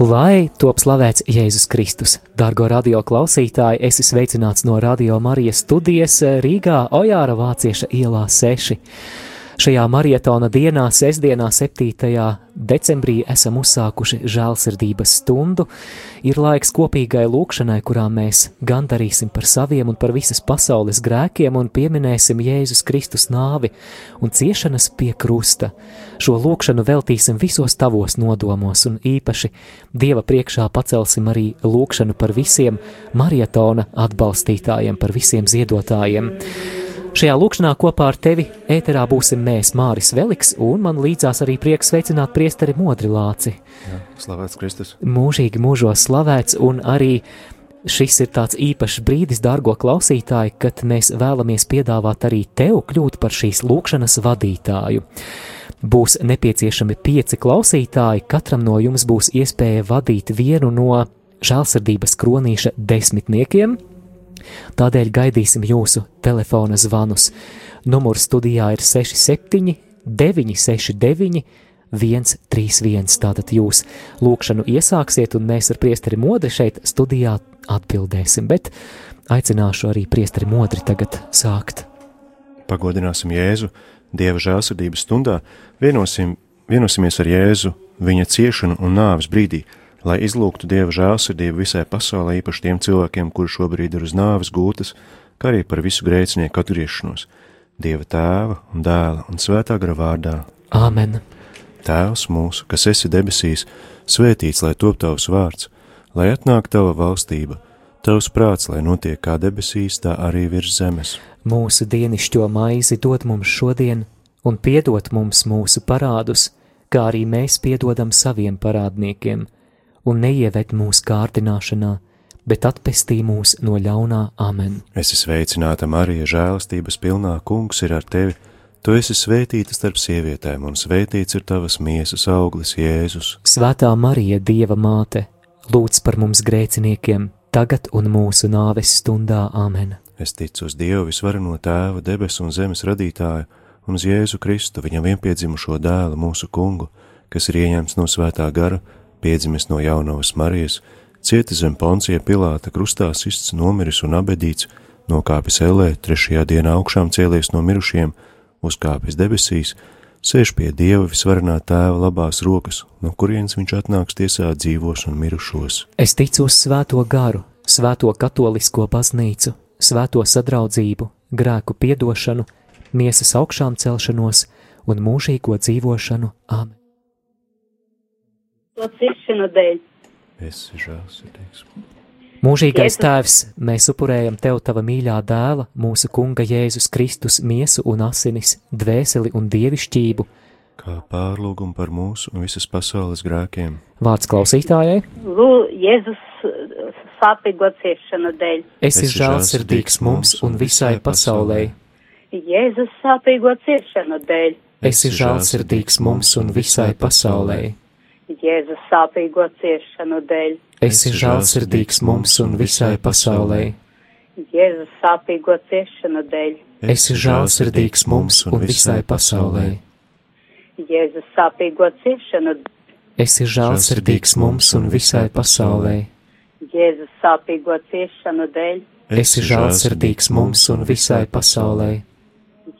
Lai top slavēts Jēzus Kristus, Dargo radio klausītāji, esi sveicināts no Radio Marijas studijas Rīgā, Ojāra Vācieša ielā 6. Šajā marietona dienā, sestdienā, 7. decembrī, esam uzsākuši žēlsirdības stundu. Ir laiks kopīgai lūkšanai, kurā mēs gandarīsim par saviem un par visas pasaules grēkiem un pieminēsim Jēzus Kristus nāvi un ciešanas pie krusta. Šo lūkšanu veltīsim visos tavos nodomos un īpaši Dieva priekšā pacelsim arī lūkšanu par visiem marietona atbalstītājiem, par visiem ziedotājiem. Šajā lūkšanā kopā ar tevi ēterā būsim mēs, Māris Veliks, un man līdzās arī prieks sveicināt priesteri Modrilāci. Jā, slavēts Kristus. Mūžīgi mūžos slavēts, un arī šis ir tāds īpašs brīdis, dārgo klausītāji, kad mēs vēlamies piedāvāt arī tev kļūt par šīs lūkšanas vadītāju. Būs nepieciešami pieci klausītāji, katram no jums būs iespēja vadīt vienu no žēlsirdības kronīša desmitniekiem – Tādēļ gaidīsim jūsu telefona zvanus. Numurs studijā ir 67, 969, 131. Tātad jūs lūkšanu iesāksiet, un mēs ar priesteri modri šeit studijā atbildēsim, bet aicināšu arī priesteri modri tagad sākt. Pagodināsim Jēzu Dieva žēlsirdības stundā, vienosim, vienosimies ar Jēzu viņa ciešanu un nāves brīdī lai izlūgtu Dieva žēlsirdību visai pasaulē, īpaši tiem cilvēkiem, kuri šobrīd ir uz nāves gūtas, kā arī par visu grēcinieku atgriešanos, Dieva tēva un dēla un svētā gara vārdā. Āmen! Tēvs mūsu, kas esi debesīs, svētīts lai top tavs vārds, lai atnāk tava valstība, tavs prāts, lai notiek kā debesīs, tā arī virs zemes. Mūsu dienascho maizi dod mums šodien, un piedod mums mūsu parādus, kā arī mēs piedodam saviem parādniekiem un neieved mūsu kārdināšanā, bet atpestī mūs no ļaunā amen. Es esmu sveicināta Marija, žēlastības pilnā kungs ir ar tevi. Tu esi svētīta starp sievietēm, un svētīts ir tavas miesas auglis, Jēzus. Svētā Marija, Dieva māte, lūdz par mums grēciniekiem, tagad un mūsu nāves stundā amen. Es ticu uz Dievu visvarano tēvu, debesu un zemes radītāju, un uz Jēzu Kristu, viņam vienpiedzimušo dēlu, mūsu kungu, kas ir ieņemts no svētā gara piedzimis no jaunavas Marijas, cieta zem poncija Pilāta krustā sists, nomiris un abedīts, nokāpis ellē, trešajā dienā augšām cēlies no mirušiem, uzkāpis debesīs, sēž pie Dieva visvarenā tēva labās rokas, no kurienes viņš atnāks tiesāt dzīvos un mirušos. Es ticu uz svēto garu, svēto katolisko baznīcu, svēto sadraudzību, grēku piedošanu, miesas augšām celšanos un mūžīgo dzīvošanu. Amen! To ciešanu dēļ. Es. Mūžīgais Tēvs, mēs upurējam Tev Tava mīļā dēla, mūsu Kunga Jēzus Kristus miesu un asinis, dvēseli un dievišķību, kā pārlūgumu par mūsu un visas pasaules grēkiem. Vārds klausītājai. Lū, Jēzus sāpīgo ciešanu dēļ. Esi žēlsirdīgs mums un visai pasaulē. Jēzus sāpīgo ciešanu dēļ. Esi žēlsirdīgs mums un visai pasaulē. Jēzus sāpīgo ciešanu dēļ. Esi žēlsirdīgs mums un visai pasaulē. Jēzus sāpīgo ciešanu dēļ. Esi žēlsirdīgs mums un visai pasaulē. Jēzus sāpīgo ciešanu dēļ. Esi žēlsirdīgs mums un visai pasaulē. Jēzus sāpīgo ciešanu dēļ. Esi žēlsirdīgs mums un visai pasaulē.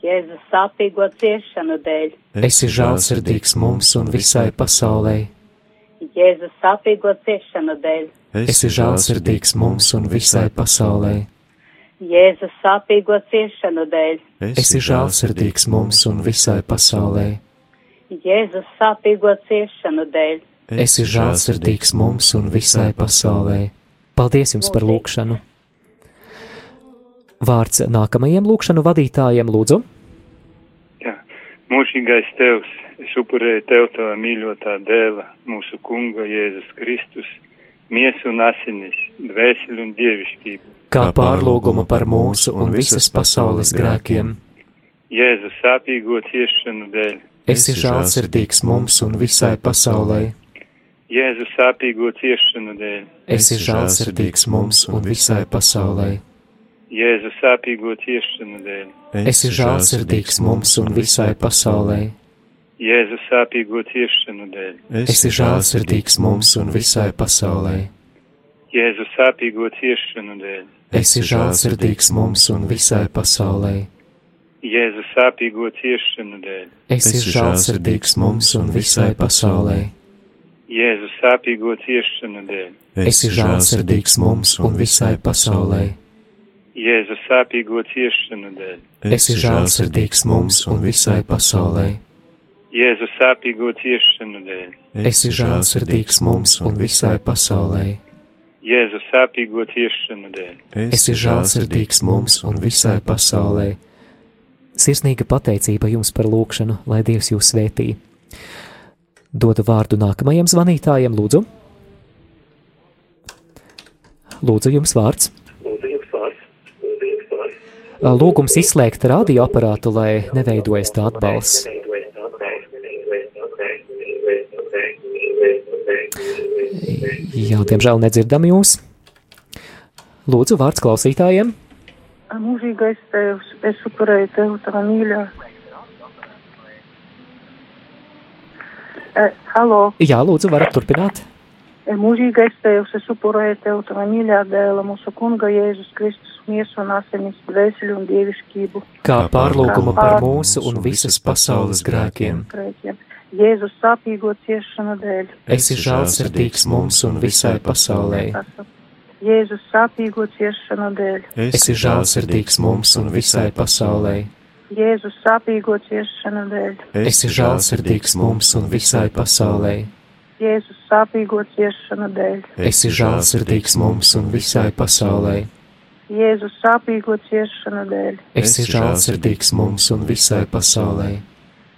Jēzus sāpīgo ciešanu dēļ. Esi žēlsirdīgs mums un visai pasaulē. Jēzus sāpīgo ciešanu dēļ. Esi žēlsirdīgs mums un visai pasaulē. Jēzus sāpīgo ciešanu dēļ. Esi žēlsirdīgs mums un visai pasaulē. Jēzus sāpīgo ciešanu dēļ. Esi žēlsirdīgs mums un visai pasaulē. Paldies jums par lūgšanu! Vārds nākamajiem lūgšanu vadītājiem lūdzu. Jā, mūžīgais tevs, es upurēju tev tavā mīļotā dēla, mūsu kunga Jēzus Kristus, miesu un asinis, dvēseli un dievišķību. Kā pārlūgumu par mūsu un visas pasaules grēkiem. Jēzus sāpīgo ciešanu dēļ. Esi žēlsirdīgs mums un visai pasaulē. Jēzus sāpīgo ciešanu dēļ. Esi žēlsirdīgs mums un visai pasaulē. Jēzus sāpīgo ciešanu dēļ. Esi žēlsirdīgs mums un visai pasaulē. Jēzus sāpīgo ciešanu dēļ, Esi žēlsirdīgs mums un visai pasaulē. Jēzus sāpīgo ciešanu dēļ, Esi žēlsirdīgs mums un visai pasaulē. Jēzus sāpīgo ciešanu dēļ, Esi žēlsirdīgs mums un visai pasaulē. Jēzus sāpīgo ciešanu dēļ, Esi žēlsirdīgs mums un visai pasaulē. Jēzus sāpīgo ciešanu dēļ, Esi žēlsirdīgs mums un visai pasaulē. Jēzus sāpīgo ciešanu dēļ, Esi žēlsirdīgs mums un visai pasaulē. Jēzus sāpīgo ciešanu dēļ, Esi žēlsirdīgs mums un visai pasaulē. Sirsnīga pateicība jums par lūgšanu, lai Dievs jūs svētī. Dodu vārdu nākamajam zvanītājam, lūdzu. Lūdzu, jums vārds. Lūgums izslēgt radioaparātu, lai neveidojas tā atbalsts. Jā, diemžēl nedzirdam jūs. Lūdzu, vārds klausītājiem. Mūžīgais tēvs, es upurēju tev tava mīļā. E, halo, Jā, lūdzu, varat turpināt. e, mūžīgais tēvs, es upurēju tev tava mīļā dēla, mūsu kunga Jēzus Kristus, miesu un asinis, dvēseli un dievišķību. Kā pārlūgumu par mūsu un visas pasaules grēkiem. Grēkiem. Jēzus sāpīgo ciešanu dēļ. Esi žēlsirdīgs mums un visai pasaulē. Jēzus sāpīgo ciešanu dēļ. Esi žēlsirdīgs mums un visai pasaulē. Jēzus sāpīgo ciešanu dēļ. Esi žēlsirdīgs mums un visai pasaulē. Jēzus sāpīgo ciešanu dēļ. Esi žēlsirdīgs mums un visai pasaulē. Jēzus sāpīgo ciešanu dēļ. Esi žēlsirdīgs mums un visai pasaulē.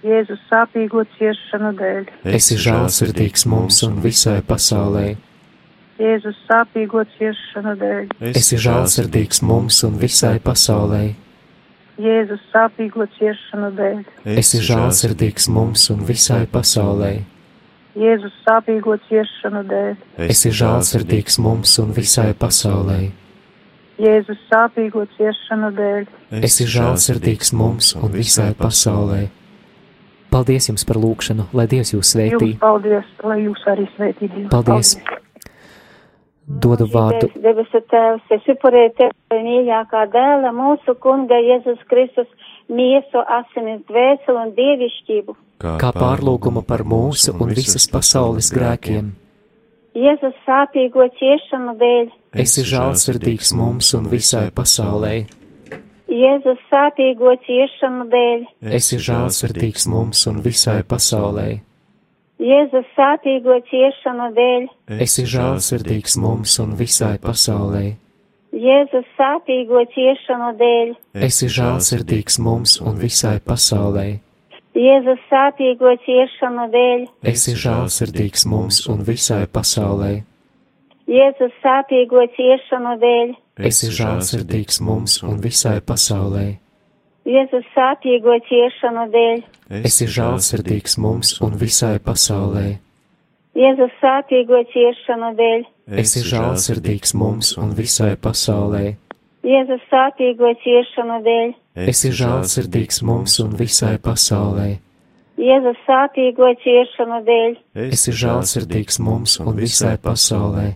Jēzus sāpīgo ciešanu dēļ. Esi žēlsirdīgs mums un visai pasaulē. Jēzus sāpīgo ciešanu dēļ. Esi žēlsirdīgs mums un visai pasaulē. Jēzus sāpīgo ciešanu dēļ. Esi žēlsirdīgs mums un visai pasaulē. Jēzus sāpīgo ciešanu dēļ. Esi žēlsirdīgs mums un visai pasaulē. Jēzus sāpīgo ciešanu dēļ. Esi žēlsirdīgs mums un visai pasaulē. Paldies jums par lūgšanu, lai Dievs jūs svētī. Jums paldies, lai jūs arī svētī Dievs. Paldies. Dodu vārdu. Debesu Tēvs, es upurēju tev mīļākā dēla, mūsu kunga Jēzus Kristus, miesu, asinis, dvēseli un dievišķību. Kā pārlūgumu par mūsu un visas pasaules grēkiem. Jēzus sāpīgo ciešanu dēļ, Esi žēlsirdīgs mums un visai pasaulē. Jēzus sāpīgo ciešanu dēļ, Esi žēlsirdīgs mums un visai pasaulē. Jēzus sāpīgo ciešanu dēļ, Esi žēlsirdīgs mums un visai pasaulē. Jēzus sāpīgo ciešanu dēļ, Esi žēlsirdīgs mums un visai pasaulē. Jēzus sāpīgo ciešanu dēļ, Esi žēlsirdīgs mums un visai pasaulē. Jēzus sāpīgo ciešanu dēļ, Esi žēlsirdīgs mums un visai pasaulē. Jēzus sāpīgo ciešanu dēļ, Esi žēlsirdīgs mums un visai pasaulē. Jēzus sāpīgo ciešanu dēļ, Esi žēlsirdīgs mums un visai pasaulē. Jēzus sāpīgo ciešanu dēļ, Esi žēlsirdīgs mums un visai pasaulē. Jēzus sāpīgo ciešanu dēļ. Esi žēlsirdīgs mums un visai pasaulē.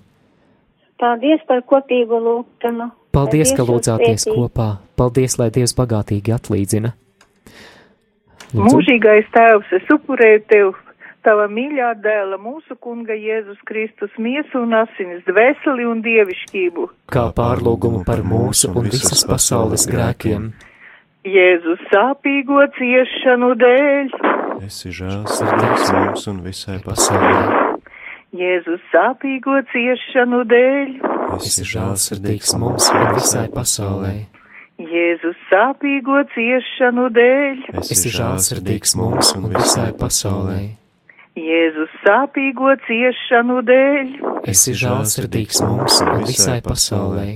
Paldies par kopīgu lūgšanu. Paldies, ka Dievs jūs lūdzāties svētī. kopā. Paldies, lai Dievs bagātīgi atlīdzina. Lūdzu, Mūžīgais tēvs, es upurēju tev tava mīļā dēla, mūsu kunga Jēzus Kristus, miesu un asinis, dvēseli un dievišķību. kā pārlūgumu par mūsu un visas pasaules grēkiem. Jēzus sāpīgo ciešanu dēļ, Esi žēlsirdīgs mums un visai Pasaulē Jēzus sāpīgo ciešanu dēļ, esi žēlsirdīgs mums un visai pasaulē. Jēzus sāpīgo ciešanu dēļ, Esi žēlsirdīgs mums un visai pasaulē. Jēzus sāpīgo ciešanu dēļ, Esi žēlsirdīgs mums un visai pasaulē.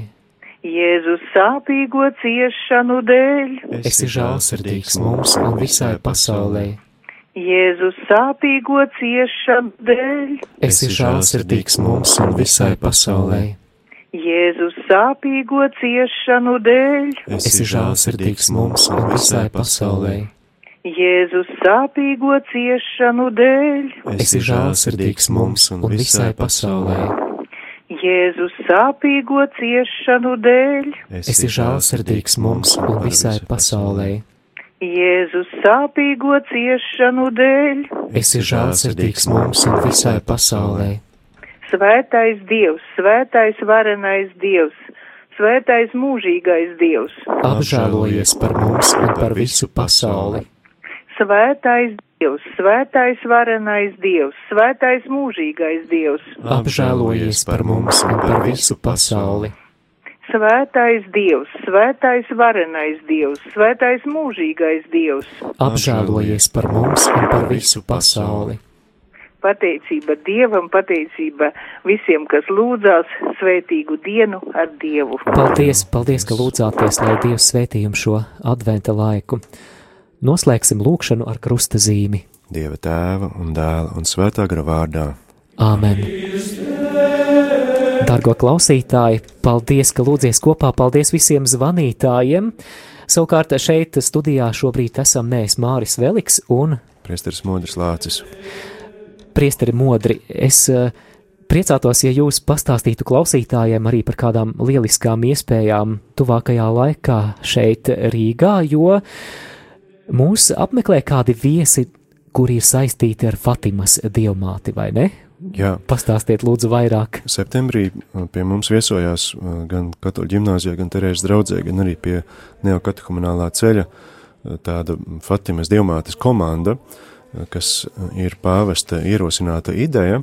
Jēzus sāpīgo ciešanu dēļ, Esi žēlsirdīgs mums un visai pasaulē. Jēzus sāpīgo ciešanu dēļ, Esi žēlsirdīgs mums un visai pasaulē. Jēzus sāpīgo ciešanu dēļ, Esi žēlsirdīgs mums un visai pasaulē. Jēzus sāpīgo ciešanu dēļ, Esi žēlsirdīgs mums un visai pasaulē. Jēzus sāpīgo ciešanu dēļ, Esi žēlsirdīgs mums un visai pasaulē. Jēzus sāpīgo ciešanu dēļ, Esi žēlsirdīgs mums un visai pasaulē. Svētais Dievs, svētais varenais Dievs, svētais mūžīgais Dievs, Apžēlojies par mums un par visu pasauli. svētais Dievs, svētais varenais Dievs, svētais mūžīgais Dievs, Apžēlojies par mums un par visu pasauli. Svētais Dievs, svētais varenais Dievs, svētais mūžīgais Dievs, Apžēlojies par mums un par visu pasauli. pateicība Dievam, pateicība visiem, kas lūdzās svētīgu dienu ar Dievu. Paldies, paldies, ka lūdzāties, lai Dievs svētī jums šo adventa laiku. Noslēgsim lūkšanu ar krusta zīmi. Dieva tēva un dēla un svētā gara vārdā. Āmen! Dargo klausītāji, paldies, ka lūdzies kopā, paldies visiem zvanītājiem. Savukārt šeit studijā šobrīd esam mēs Māris Veliks un Priesteris Modris Lācis. Priesteri Modri. Es uh, priecātos, ja jūs pastāstītu klausītājiem arī par kādām lieliskām iespējām tuvākajā laikā šeit Rīgā, jo mūs apmeklē kādi viesi, kuri ir saistīti ar Fatimas dievmāti, vai ne? Jā, Pastāstiet lūdzu vairāk. septembrī uh, pie mums viesojās uh, gan katoļu ģimnāzijā, gan Terēzes draudzē, gan arī pie neokatehumenālā ceļa uh, tāda Fatimas dievmātes komanda, uh, kas uh, ir pāvesta ierosināta ideja.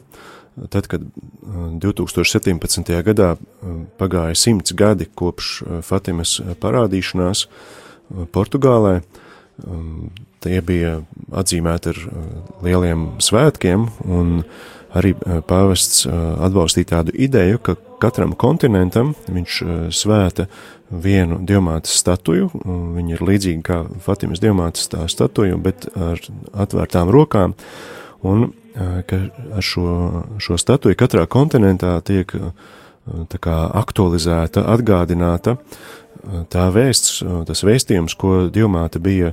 Tad, kad uh, 2017. gadā uh, pagāja simts gadi kopš uh, Fatimas uh, parādīšanās uh, Portugālē, um, tie bija atzīmēti ar uh, lieliem svētkiem, un arī uh, pāvests uh, atbalstīja tādu ideju, ka katram kontinentam viņš uh, svēta vienu diamātas statuju, viņa ir līdzīga kā Fatimas diamātas tā statuja, bet ar atvērtām rokām, un ka ar šo, šo statuju katrā kontinentā tiek kā aktualizēta, atgādināta tā vēsts, tas vēstījums, ko diamāta bija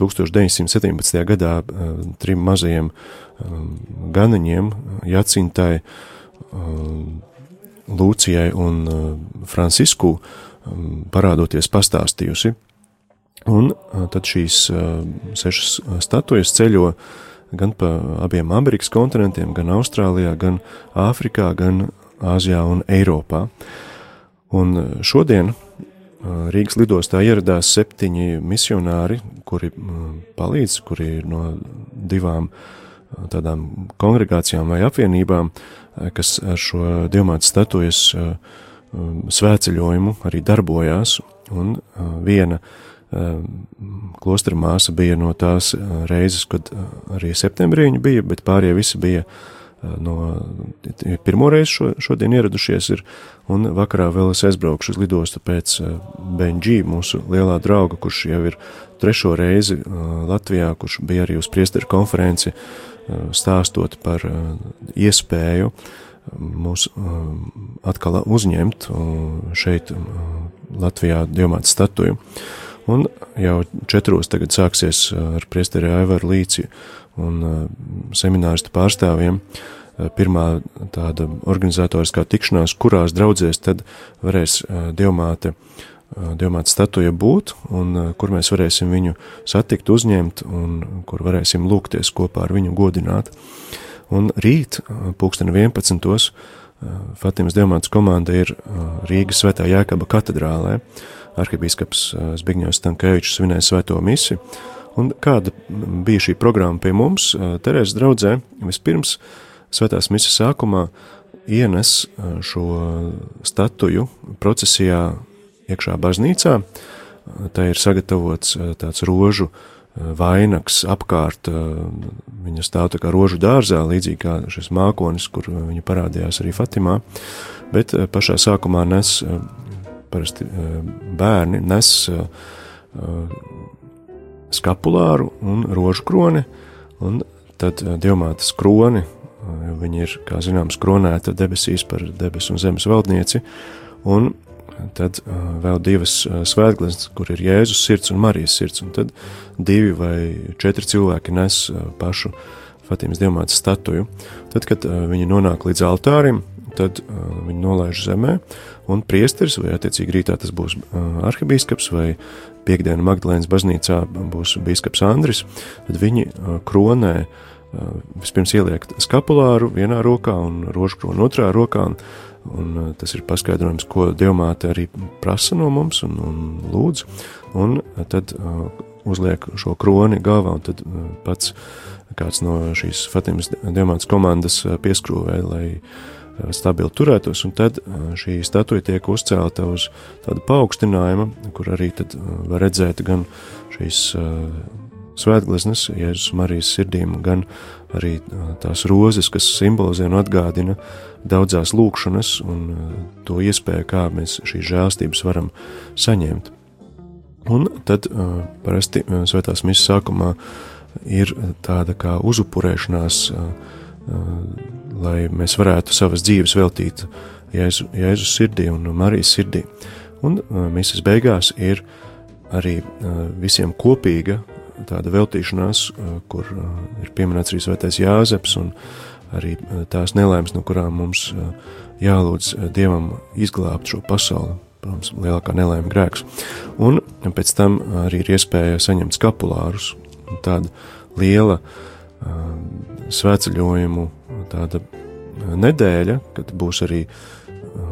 1917. gadā uh, trim mazajiem um, ganiņiem, Jacintai, um, Lūcijai un Francisku, parādoties pastāstījusi. Un tad šīs sešas statujas ceļo gan pa abiem Amerikas kontinentiem, gan Austrālijā, gan Āfrikā, gan Āzijā un Eiropā. Un šodien Rīgas lidostā ieradās septiņi misionāri, kuri uh, palīdz, kuri ir no divām uh, tādām kongregācijām vai apvienībām, kas ar šo diamāta statujas svētceļojumu arī darbojās, un viena klostra māsa bija no tās reizes, kad arī septembrī viņa bija, bet pārējie visi bija uh, no pirmo reizi šo, šodien ieradušies ir, un vakarā vēl es aizbraukšu uz lidostu pēc uh, Benģī, mūsu lielā drauga, kurš jau ir trešo reizi uh, Latvijā, kurš bija arī uz priesteru konferenci, stāstot par iespēju mūs atkal uzņemt šeit Latvijā diamāta statuju. Un jau četros tagad sāksies ar priesteri Aivaru Līci un semināristu pārstāvjiem pirmā tāda organizatoriskā tikšanās, kurās draudzēs tad varēs diamāte diamāta statuja būt, un kur mēs varēsim viņu satikt, uzņemt, un kur varēsim lūgties kopā ar viņu godināt. Un rīt, pulksteni 11. Fatimas Diamāts komanda ir Rīgas svētā Jēkaba katedrālē. Arhibīskaps Zbigņevs Stankēvičs svinēja svēto misi. Un kāda bija šī programma pie mums? Terēzes draudzē vispirms svētās misijas sākumā ienes šo statuju procesijā iekšā baznīcā. Tā ir sagatavots tāds rožu vainags apkārt, viņa stāv tā kā rožu dārzā, līdzīgi kā šis mākonis, kur viņa parādījās arī Fatimā, bet pašā sākumā nes, parasti bērni nes skapulāru un rožu kroni, un tad diamātas kroni, viņa ir, kā zināms, kronēta debesīs par debesu un zemes valdnieci, un tad vēl divas svētgleznas, kur ir Jēzus sirds un Marijas sirds, un tad divi vai četri cilvēki nes pašu Fatīmas diamātas statuju. Tad, kad viņi nonāk līdz altārim, tad viņi nolaiž zemē, un priesteris, vai attiecīgi rītā tas būs arhibīskaps vai piekdienu Magdalēnas baznīcā būs bīskaps Andris, tad viņi kronē vispirms ieliek skapulāru vienā rokā un rožkronu otrā rokā, un Un uh, tas ir paskaidrojums, ko Dievmāte arī prasa no mums un, un lūdz. Un uh, tad uh, uzliek šo kroni galvā, un tad uh, pats kāds no šīs Fatimas Dievmātes komandas uh, pieskrūvē, lai uh, stabili turētos, un tad uh, šī statuja tiek uzcelta uz tādu paaugstinājumu, kur arī tad uh, var redzēt gan šīs uh, svētgleznas, Jēzus Marijas sirdīm, gan arī tās rozes, kas simbolizē un atgādina daudzās lūkšanas un to iespēju, kā mēs šīs žēlstības varam saņemt. Un tad parasti svētās misijas sākumā ir tāda kā uzupurēšanās, lai mēs varētu savas dzīves veltīt Jēzu, Jēzus sirdī un Marijas sirdī. Un misijas beigās ir arī visiem kopīga tāda veltīšanās, kur ir pieminēts arī svētais Jāzeps un arī tās nelaimes, no kurām mums jālūdz Dievam izglābt šo pasauli. Protams, lielākā nelaime grēks. Un pēc tam arī ir iespēja saņemt skapulārus. Tāda liela uh, svētceļojumu tāda nedēļa, kad būs arī uh,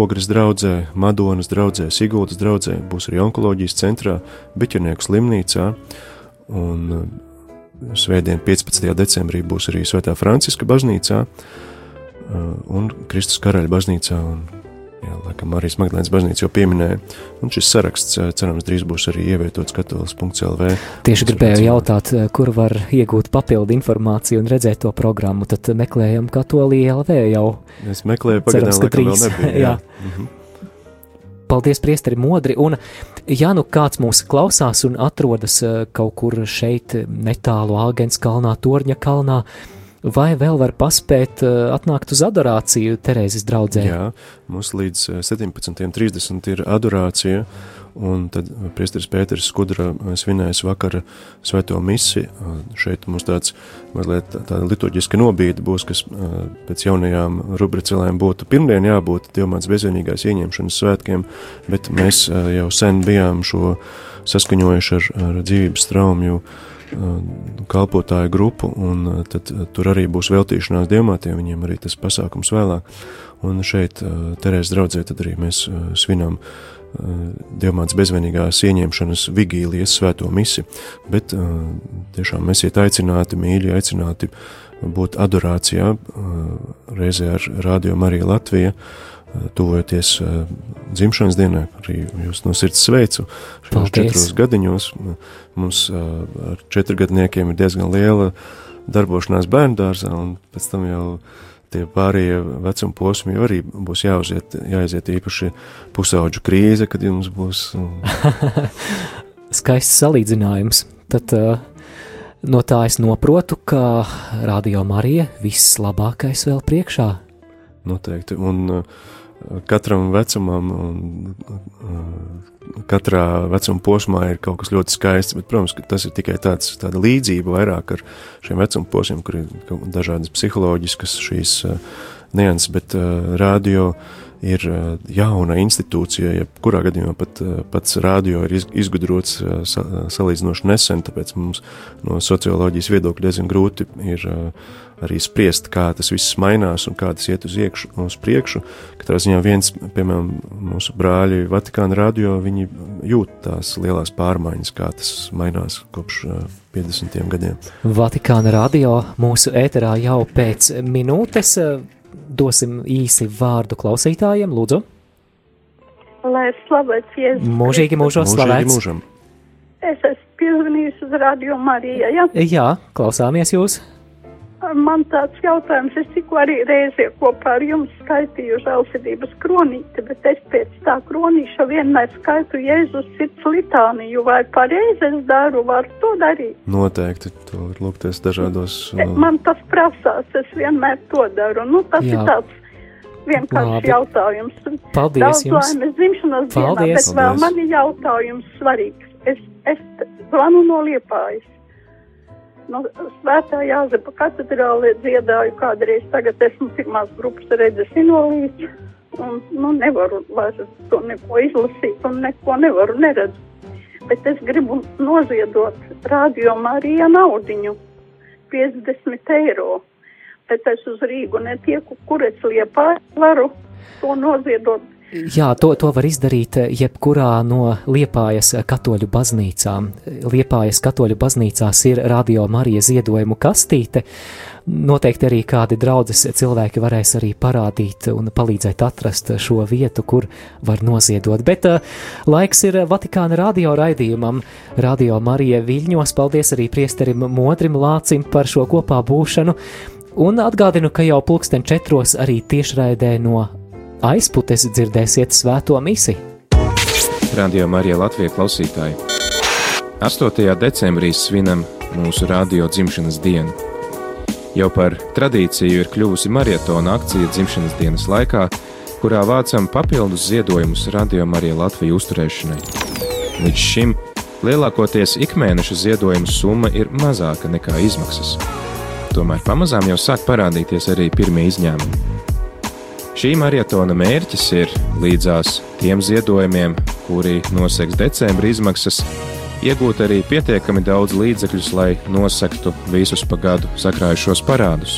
Ogres draudzē, Madonas draudzē, Siguldas draudzē, būs arī onkoloģijas centrā, Biķernieku slimnīcā, Un uh, Svētdien, 15. decembrī, būs arī Svētā Franciska baznīcā un Kristus karaļa baznīcā. Un, laikam Marijas Magdalēnas baznīca jau pieminēja, un šis saraksts, uh, cerams, drīz būs arī ievietots katolis.lv. Tieši gribēju jautāt, kur var iegūt papildu informāciju un redzēt to programmu, tad meklējam katolī LV jau. Es meklēju pagaidām, cerams, laikam vēl nebija. Jā. jā. Mhm. Paldies, priesteri Modri. Un, ja nu kāds mūs klausās un atrodas eh, kaut kur šeit, netālu Āgens kalnā, Torņa kalnā, vai vēl var paspēt eh, atnākt uz adorāciju Terēzes draudzē? Jā, mums līdz 17.30 eh, ir adorācija. Un tad Priesteris Pēters Skudra svinēs vakara svēto misi. Šeit mums tāds mazliet tāda liturģiska nobīde būs, kas pēc jaunajām rubricēlēm būtu pirmdien jābūt Dievmāts bezvienīgais ieņemšanas svētkiem, bet mēs jau sen bijām šo saskaņojuši ar, ar dzīvības traumju kalpotāju grupu, un tad tur arī būs veltīšanās diamātiem, viņiem arī tas pasākums vēlāk. Un šeit Terēs draudzē tad arī mēs svinām Dievmāts bezvainīgās ieņemšanas vigīlijas svēto misi, bet tiešām esiet aicināti, mīļi, aicināti būt adorācijā, reizē ar Radio Mariju Latviju, tuvojoties dzimšanas dienai, arī jūs no sirds sveicu šajos četros gadiņos. Mums ar četrgadniekiem ir diezgan liela darbošanās bērndārzā, un pēc tam jau tie pārējie vecuma posmi arī būs jāuziet, jāiziet īpaši pusauģu krīze, kad jums būs. Skaists salīdzinājums. Tad uh, no tā es noprotu, ka Radio Marija viss labākais vēl priekšā. Noteikti. Un uh, katram vecumam un katrā vecuma posmā ir kaut kas ļoti skaists, bet, protams, tas ir tikai tāds, tāda līdzība vairāk ar šiem vecuma posmiem, kur ir dažādas psiholoģiskas šīs nianses, bet radio ir jauna institūcija, ja kurā gadījumā pat, pats radio ir izgudrots salīdzinoši nesen, tāpēc mums no socioloģijas viedokļa diezgan grūti ir arī spriest, kā tas viss mainās un kā tas iet uz, iekšu, uz priekšu. Katrā ziņā viens, piemēram, mūsu brāļi Vatikāna radio, viņi jūt tās lielās pārmaiņas, kā tas mainās kopš 50 gadiem. Vatikāna radio mūsu ēterā jau pēc minūtes dosim īsi vārdu klausītājiem, lūdzu. Lai slavēts Jēzus. Mūžīgi mūžos slavēts. Mūžam. Es esmu piezvanījis uz radio Mariju, ja? Jā, klausāmies jūs. Man tāds jautājums, es tikko arī reizē kopā ar jums skaitīju žēlsirdības kronīti, bet es pēc tā kronīša vienmēr skaitu Jēzus sirds litāniju, vai pareizi es daru, var to darīt? Noteikti, to var lūgties dažādos. Uh... Man tas prasās, es vienmēr to daru, nu tas Jā. ir tāds vienkārši Labi. jautājums. Paldies Daudz jums! laimes dzimšanas dienā, Paldies. bet vēl Paldies. man ir jautājums svarīgs. Es, es zvanu no Liepājas. No Svētā Jāzepa katedrālē dziedāju kādreiz, tagad esmu pirmās grupas redzes invalīds. Un, nu, nevaru vairs to neko izlasīt un neko nevaru neredzu. Bet es gribu noziedot radio Marija naudiņu 50 eiro. Bet es uz Rīgu netieku, kur es liepā varu to noziedot. Jā, to, to var izdarīt eh, jebkurā no Liepājas katoļu baznīcām. Liepājas katoļu baznīcās ir radio Marija ziedojumu kastīte. Noteikti arī kādi draudzes cilvēki varēs arī parādīt un palīdzēt atrast šo vietu, kur var noziedot. Bet uh, laiks ir Vatikāna radio raidījumam. Radio Marija Viļņos. Paldies arī priesterim Modrim Lācim par šo kopā būšanu. Un atgādinu, ka jau pulksten četros arī tiešraidē no aizputes dzirdēsiet svēto misiju. Radio Marija Latvijas klausītāji. 8. decembrī svinam mūsu radio dzimšanas dienu. Jau par tradīciju ir kļuvusi maratona akcija dzimšanas dienas laikā, kurā vācam papildus ziedojumus Radio Marija Latvijas uzturēšanai. Līdz šim lielākoties ikmēneša ziedojumu summa ir mazāka nekā izmaksas. Tomēr pamazām jau sāk parādīties arī pirmie izņēmumi. Šī maratona mērķis ir līdzās tiem ziedojumiem, kuri noseks decembra izmaksas, iegūt arī pietiekami daudz līdzekļus, lai nosektu visus pa gadu sakrājušos parādus.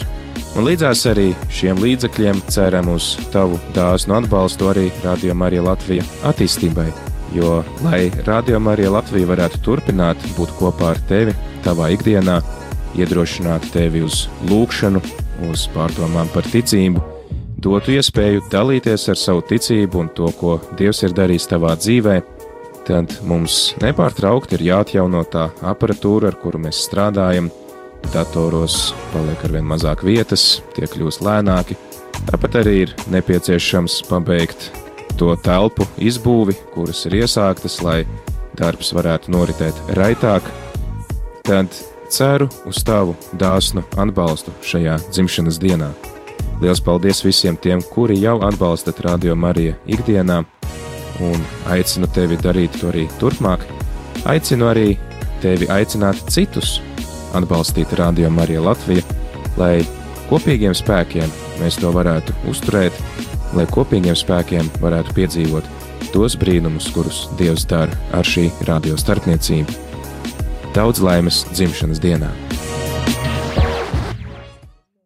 Un līdzās arī šiem līdzekļiem ceram uz tavu dāsnu atbalstu arī Radio Marija Latvija attīstībai. Jo, lai Radio Marija Latvija varētu turpināt būt kopā ar tevi, tavā ikdienā, iedrošināt tevi uz lūgšanu, uz pārdomām par ticību, dotu iespēju dalīties ar savu ticību un to, ko Dievs ir darījis tavā dzīvē, tad mums nepārtraukti ir jāatjauno tā aparatūra, ar kuru mēs strādājam. Datoros paliek ar vien mazāk vietas, tie kļūst lēnāki. Tāpat arī ir nepieciešams pabeigt to telpu izbūvi, kuras ir iesāktas, lai darbs varētu noritēt raitāk. Tad ceru uz tavu dāsnu atbalstu šajā dzimšanas dienā. Lielas paldies visiem tiem, kuri jau atbalstat Radio Mariju ikdienā, un aicinu tevi darīt to arī turpmāk. Aicinu arī tevi aicināt citus atbalstīt Radio Mariju Latviju, lai kopīgiem spēkiem mēs to varētu uzturēt, lai kopīgiem spēkiem varētu piedzīvot tos brīnumus, kurus Dievs dara ar šī radio starpniecību. Daudz laimes dzimšanas dienā!